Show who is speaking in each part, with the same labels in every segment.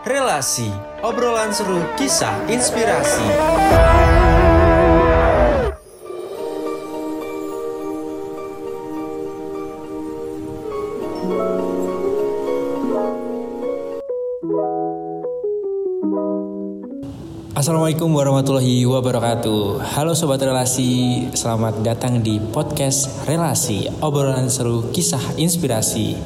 Speaker 1: Relasi, obrolan seru kisah inspirasi. Assalamualaikum warahmatullahi wabarakatuh. Halo Sobat Relasi Selamat datang di podcast Relasi Obrolan seru kisah inspirasi.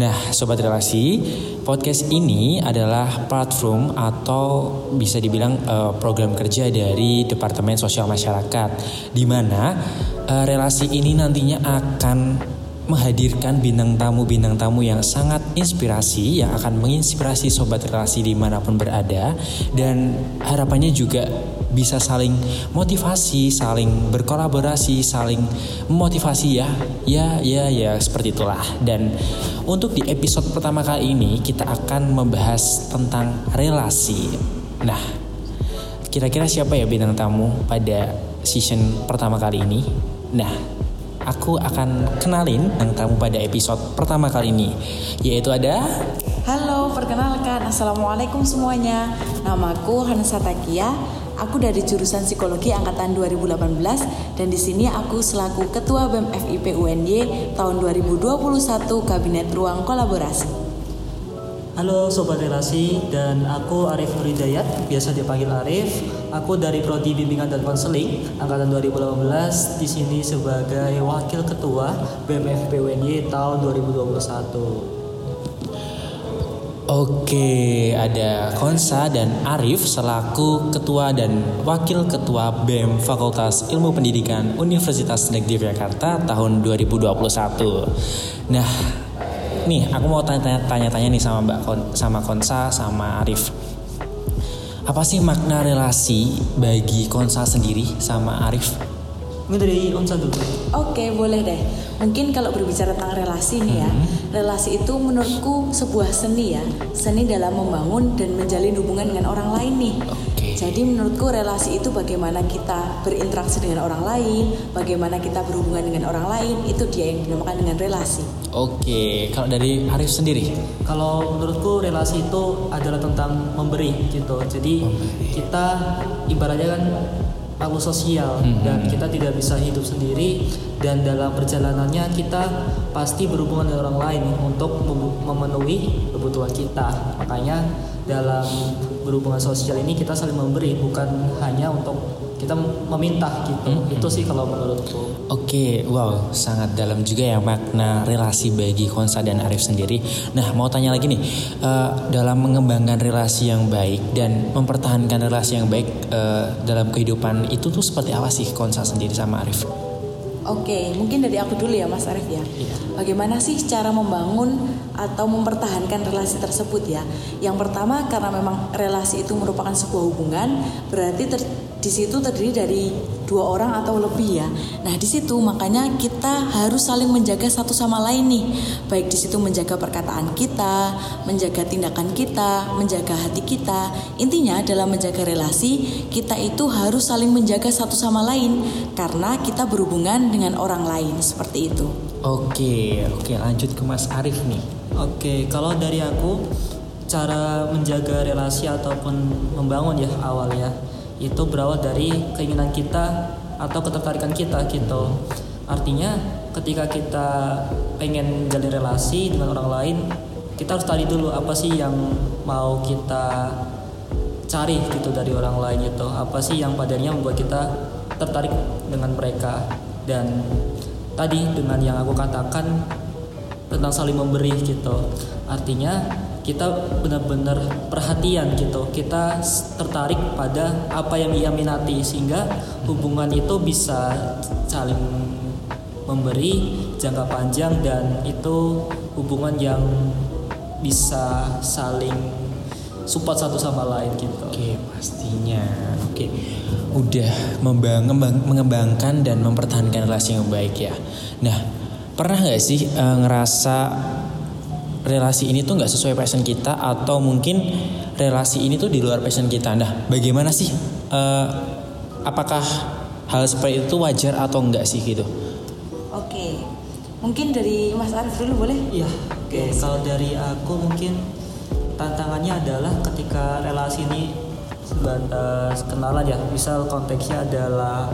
Speaker 1: Nah Sobat Relasi Podcast ini adalah platform Atau bisa dibilang uh, program kerja dari Departemen Sosial Masyarakat Di mana uh, relasi ini nantinya akan menghadirkan bintang tamu-bintang tamu yang sangat inspirasi yang akan menginspirasi sobat relasi di mana pun berada dan harapannya juga bisa saling motivasi, saling berkolaborasi, saling memotivasi ya, ya, ya, ya seperti itulah. Dan untuk di episode pertama kali ini kita akan membahas tentang relasi. Nah, kira-kira siapa ya bintang tamu pada season pertama kali ini? Nah, aku akan kenalin yang tamu pada episode pertama kali ini yaitu ada
Speaker 2: Halo, perkenalkan. Assalamualaikum semuanya. Namaku Hansa Takia. Aku dari jurusan Psikologi angkatan 2018 dan di sini aku selaku Ketua BEM FIP UNY tahun 2021 Kabinet Ruang Kolaborasi.
Speaker 3: Halo Sobat Relasi dan aku Arif Nuridayat, biasa dipanggil Arif. Aku dari Prodi Bimbingan dan Konseling angkatan 2018 di sini sebagai Wakil Ketua BMFP UNY tahun 2021.
Speaker 1: Oke, ada Konsa dan Arif selaku Ketua dan Wakil Ketua BEM Fakultas Ilmu Pendidikan Universitas Negeri Jakarta tahun 2021. Nah, nih aku mau tanya-tanya nih sama Mbak Kon, sama Konsa sama Arif. Apa sih makna relasi bagi Konsa sendiri sama Arif?
Speaker 3: Mungkin dari Onsa dulu.
Speaker 2: Oke, boleh deh. Mungkin kalau berbicara tentang relasi nih ya,
Speaker 1: Hmm.
Speaker 2: relasi itu menurutku sebuah seni ya, seni dalam membangun dan menjalin hubungan dengan orang lain nih.
Speaker 1: Oke.
Speaker 2: Jadi menurutku relasi itu bagaimana kita berinteraksi dengan orang lain, bagaimana kita berhubungan dengan orang lain, itu dia yang dinamakan dengan relasi.
Speaker 1: Oke, kalau dari Arif sendiri?
Speaker 3: Kalau menurutku relasi itu adalah tentang memberi gitu. Jadi kita ibaratnya kan makhluk sosial
Speaker 1: Mhm.
Speaker 3: dan kita tidak bisa hidup sendiri dan dalam perjalanannya kita pasti berhubungan dengan orang lain untuk mem- memenuhi kebutuhan kita. Makanya dalam berhubungan sosial ini kita saling memberi bukan hanya untuk kita meminta gitu.
Speaker 1: Mhm.
Speaker 3: Itu sih kalau menurutku.
Speaker 1: Oke, wow, sangat dalam juga ya makna relasi bagi Konsa dan Arif sendiri. Nah, mau tanya lagi nih, eh, dalam mengembangkan relasi yang baik dan mempertahankan relasi yang baik eh, dalam kehidupan itu tuh seperti apa sih Konsa sendiri sama Arif?
Speaker 2: Oke, mungkin dari aku dulu ya Mas Arief ya. Bagaimana sih cara membangun atau mempertahankan relasi tersebut ya? Yang pertama karena memang relasi itu merupakan sebuah hubungan, berarti ter- di situ terdiri dari dua orang atau lebih ya. Nah di situ makanya kita harus saling menjaga satu sama lain nih. Baik di situ menjaga perkataan kita, menjaga tindakan kita, menjaga hati kita. Intinya dalam menjaga relasi kita itu harus saling menjaga satu sama lain karena kita berhubungan dengan orang lain seperti itu.
Speaker 1: Oke, oke lanjut ke Mas Arif nih.
Speaker 3: Oke, kalau dari aku cara menjaga relasi ataupun membangun ya awalnya itu berawal dari keinginan kita atau ketertarikan kita gitu. Artinya ketika kita pengen jalin relasi dengan orang lain, kita harus cari dulu apa sih yang mau kita cari gitu dari orang lain itu. Apa sih yang padanya membuat kita tertarik dengan mereka dan tadi dengan yang aku katakan tentang saling memberi gitu artinya kita benar-benar perhatian gitu kita tertarik pada apa yang ia minati sehingga hubungan itu bisa saling memberi jangka panjang dan itu hubungan yang bisa saling support satu sama lain gitu
Speaker 1: Oke, pastinya. Oke, udah membang- ngembang- mengembangkan dan mempertahankan relasi yang baik ya. Nah, pernah nggak sih eh, ngerasa relasi ini tuh nggak sesuai passion kita atau mungkin relasi ini tuh di luar passion kita? Nah, bagaimana sih? eh, apakah hal seperti itu wajar atau enggak sih gitu?
Speaker 2: Oke, mungkin dari Mas Arief dulu boleh?
Speaker 3: Iya, oke. Kalau dari aku mungkin tantangannya adalah ketika relasi ini sebatas kenalan ya misal konteksnya adalah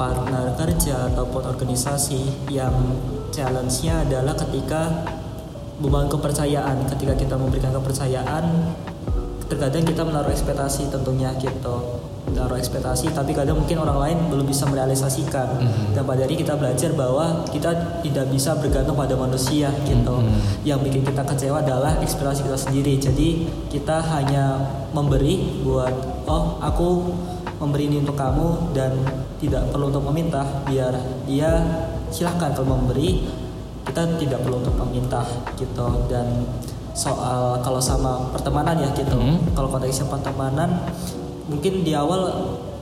Speaker 3: partner kerja ataupun organisasi yang challenge-nya adalah ketika membangun kepercayaan. Ketika kita memberikan kepercayaan terkadang kita menaruh ekspektasi tentunya gitu. Menaruh ekspektasi tapi kadang mungkin orang lain belum bisa merealisasikan.
Speaker 1: Mhm.
Speaker 3: dan pada hari kita belajar bahwa kita tidak bisa bergantung pada manusia gitu.
Speaker 1: Mhm.
Speaker 3: yang bikin kita kecewa adalah ekspektasi kita sendiri. Jadi kita hanya memberi buat oh aku memberi ini untuk kamu dan tidak perlu untuk meminta biar dia silahkan kalau memberi kita tidak perlu untuk meminta gitu dan soal kalau sama pertemanan ya gitu
Speaker 1: Hmm.
Speaker 3: kalau konteksnya pertemanan mungkin di awal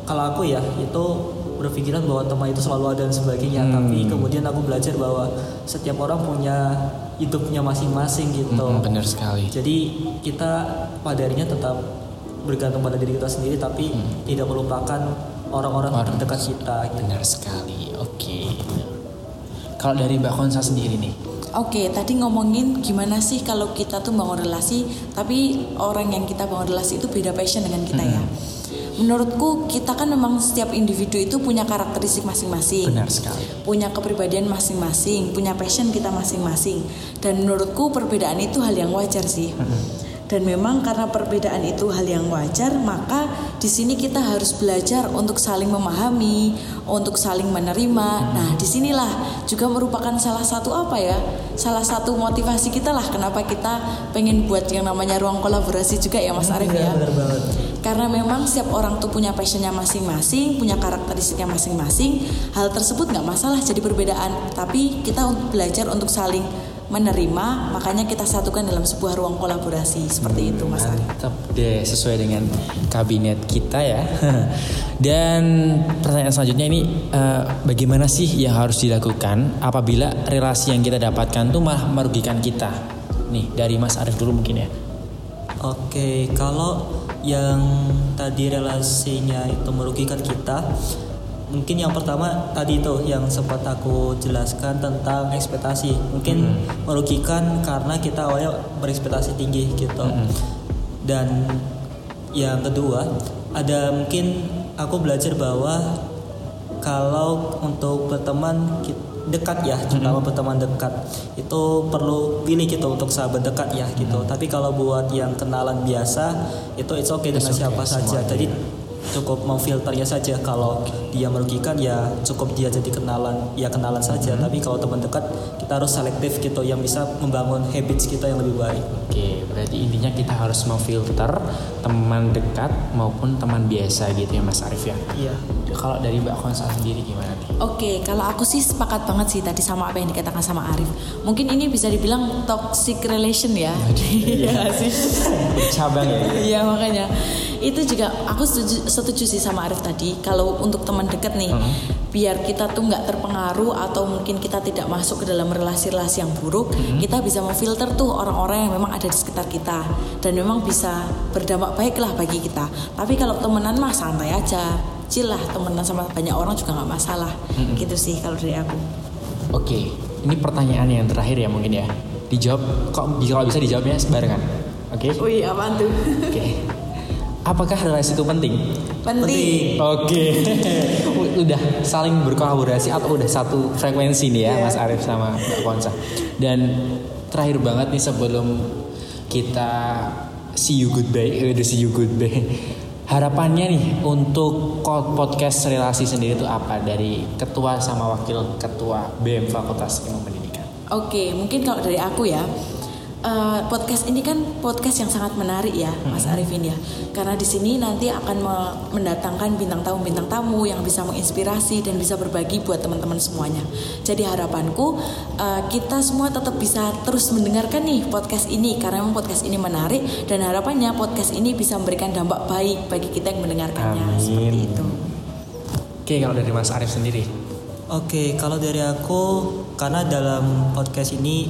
Speaker 3: kalau aku ya itu berpikiran bahwa teman itu selalu ada dan sebagainya
Speaker 1: Hmm.
Speaker 3: tapi kemudian aku belajar bahwa setiap orang punya hidupnya masing-masing gitu
Speaker 1: Mm, benar sekali.
Speaker 3: jadi kita pada akhirnya tetap bergantung pada diri kita sendiri tapi tidak melupakan orang-orang
Speaker 1: Hmm. Orang.
Speaker 3: terdekat kita gitu.
Speaker 1: Benar sekali. Oke. Kalau dari Mbak Konsa sendiri nih,
Speaker 2: Oke, tadi ngomongin gimana sih kalau kita tuh bangun relasi, tapi orang yang kita bangun relasi itu beda passion dengan kita ya. Menurutku kita kan memang setiap individu itu punya karakteristik masing-masing.
Speaker 1: benar sekali.
Speaker 2: punya kepribadian masing-masing, punya passion kita masing-masing. Dan menurutku perbedaan itu hal yang wajar sih. Dan memang karena perbedaan itu hal yang wajar, maka di sini kita harus belajar untuk saling memahami, untuk saling menerima. Nah, di sinilah juga merupakan salah satu apa ya? Salah satu motivasi kita lah kenapa kita pengen buat yang namanya ruang kolaborasi juga ya Mas Arief ya.
Speaker 3: benar banget
Speaker 2: Karena memang setiap orang tuh punya passionnya masing-masing, punya karakteristiknya masing-masing. Hal tersebut nggak masalah jadi perbedaan, tapi kita belajar untuk saling menerima, makanya kita satukan dalam sebuah ruang kolaborasi seperti itu, Mas Ari.
Speaker 1: Mantap deh sesuai dengan kabinet kita ya. Dan pertanyaan selanjutnya ini eh, bagaimana sih yang harus dilakukan apabila relasi yang kita dapatkan tuh malah merugikan kita? Nih dari Mas Arief dulu mungkin ya.
Speaker 3: Oke, kalau yang tadi relasinya itu merugikan kita, mungkin yang pertama tadi itu yang sempat aku jelaskan tentang ekspektasi. Mungkin merugikan karena kita awalnya berekspektasi tinggi gitu. Dan yang kedua, ada mungkin aku belajar bahwa kalau untuk berteman dekat ya, terutama berteman dekat itu perlu pilih gitu untuk sahabat dekat ya gitu. Tapi kalau buat yang kenalan biasa itu it's okay dengan
Speaker 1: It's okay,
Speaker 3: siapa saja. Jadi cukup memfilternya saja. Kalau dia merugikan ya cukup dia jadi kenalan. Ya kenalan saja. Tapi kalau teman dekat kita harus selektif gitu yang bisa membangun habits kita yang lebih baik.
Speaker 1: Oke, berarti intinya kita harus memfilter teman dekat maupun teman biasa gitu ya Mas Arief ya.
Speaker 3: iya
Speaker 1: Kalau dari Mbak Konsa sendiri gimana nih?
Speaker 2: Oke, kalau aku sih sepakat banget sih tadi sama apa yang dikatakan sama Arif. Mungkin ini bisa dibilang toxic relation ya. Iya sih?
Speaker 1: Cabang ya.
Speaker 2: Iya makanya itu juga aku setuju, setuju sih sama Arif tadi kalau untuk teman dekat nih biar kita tuh nggak terpengaruh atau mungkin kita tidak masuk ke dalam relasi-relasi yang buruk kita bisa memfilter tuh orang-orang yang memang ada di sekitar kita dan memang bisa berdampak baik lah bagi kita tapi kalau temenan mah santai aja chill lah temenan sama banyak orang juga nggak masalah gitu sih kalau dari aku
Speaker 1: Oke, ini pertanyaan yang terakhir ya mungkin ya. Dijawab kok kalau bisa dijawabnya sebarengan. Oke?
Speaker 2: Wih apaan tuh
Speaker 1: Oke. Apakah relasi itu penting?
Speaker 2: penting
Speaker 1: Oke. udah saling berkolaborasi atau udah satu frekuensi nih ya
Speaker 2: Iya.
Speaker 1: Mas Arief sama Mbak Konsa. Dan terakhir banget nih sebelum kita see you goodbye, eh, udah see you goodbye. Harapannya nih untuk podcast relasi sendiri itu apa dari ketua sama wakil ketua BM Fakultas Ilmu Pendidikan?
Speaker 2: Oke, mungkin kalau dari aku ya, eh, podcast ini kan podcast yang sangat menarik ya, Mas Arifin ya. Karena di sini nanti akan me- mendatangkan bintang tamu bintang tamu yang bisa menginspirasi dan bisa berbagi buat teman-teman semuanya. Jadi harapanku eh, kita semua tetap bisa terus mendengarkan nih podcast ini karena memang podcast ini menarik dan harapannya podcast ini bisa memberikan dampak baik bagi kita yang mendengarkannya
Speaker 1: Amin.
Speaker 2: seperti itu.
Speaker 1: Oke, kalau dari Mas Arief sendiri.
Speaker 3: Oke, kalau dari aku karena dalam podcast ini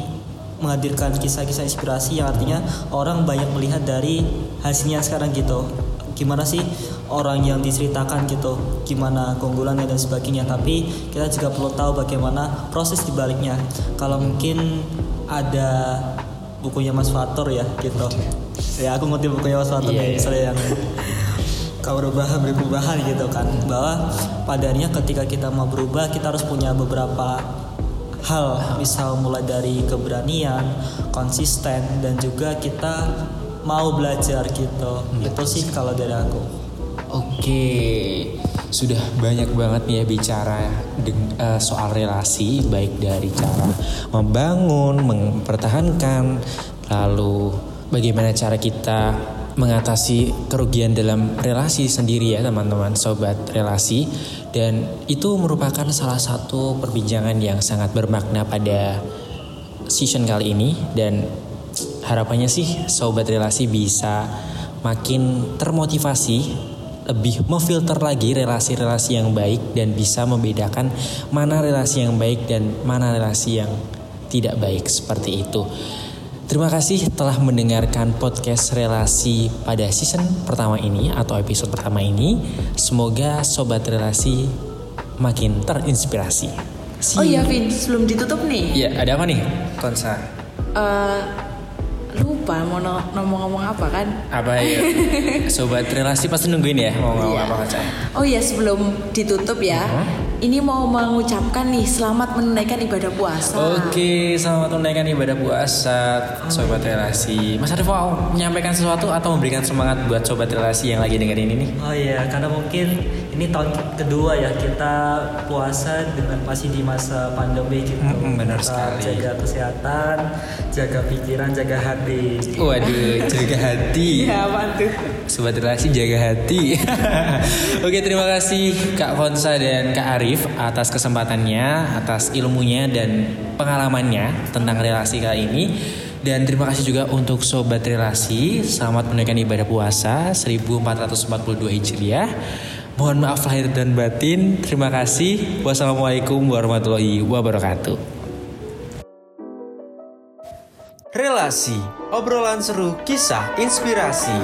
Speaker 3: menghadirkan kisah-kisah inspirasi yang artinya orang banyak melihat dari hasilnya sekarang gitu. Gimana sih orang yang diceritakan gitu, gimana keunggulannya dan sebagainya. Tapi kita juga perlu tahu bagaimana proses dibaliknya. Kalau mungkin ada bukunya Mas Fatur ya gitu. ya aku ngutip bukunya Mas
Speaker 1: Iya,
Speaker 3: yeah,
Speaker 1: iya.
Speaker 3: misalnya yang kau berubah beri perubahan gitu kan bahwa padanya ketika kita mau berubah kita harus punya beberapa hal misal mulai dari keberanian konsisten dan juga kita mau belajar gitu. Itu sih kalau dari aku.
Speaker 1: Oke, sudah banyak banget nih ya bicara eh, soal relasi, baik dari cara membangun, mempertahankan, lalu bagaimana cara kita mengatasi kerugian dalam relasi sendiri ya teman-teman sobat relasi dan itu merupakan salah satu perbincangan yang sangat bermakna pada season kali ini dan harapannya sih sobat relasi bisa makin termotivasi lebih memfilter lagi relasi-relasi yang baik dan bisa membedakan mana relasi yang baik dan mana relasi yang tidak baik seperti itu. Terima kasih telah mendengarkan podcast relasi pada season pertama ini atau episode pertama ini. Semoga sobat relasi makin terinspirasi. See
Speaker 2: Oh iya Vin, sebelum ditutup nih.
Speaker 1: Iya, ada apa nih? Konsa.
Speaker 2: eh, lupa mau ngomong-ngomong apa kan?
Speaker 1: Apa ya? Sobat relasi pasti nungguin ya mau ngomong
Speaker 2: Iya.
Speaker 1: apa Konsa.
Speaker 2: Oh ya sebelum ditutup ya, ini mau mengucapkan nih selamat menunaikan ibadah puasa.
Speaker 1: Oke, selamat menunaikan ibadah puasa sobat relasi. Mas Arif mau menyampaikan sesuatu atau memberikan semangat buat sobat relasi yang lagi dengerin ini?
Speaker 3: Oh iya, karena mungkin ini tahun kedua ya kita puasa dengan masih di masa pandemi gitu.
Speaker 1: Mm-mm, benar sekali.
Speaker 3: Jaga kesehatan, jaga pikiran, jaga hati.
Speaker 1: Waduh, jaga hati.
Speaker 2: Ya tuh?
Speaker 1: Sobat relasi jaga hati. Oke, terima kasih Kak Fonsa dan Kak Arif atas kesempatannya, atas ilmunya dan pengalamannya tentang relasi kali ini. Dan terima kasih juga untuk sobat relasi. Selamat menunaikan ibadah puasa 1442 Hijriah. Mohon maaf lahir dan batin. Terima kasih. Wassalamualaikum warahmatullahi wabarakatuh. Relasi, obrolan seru, kisah, inspirasi.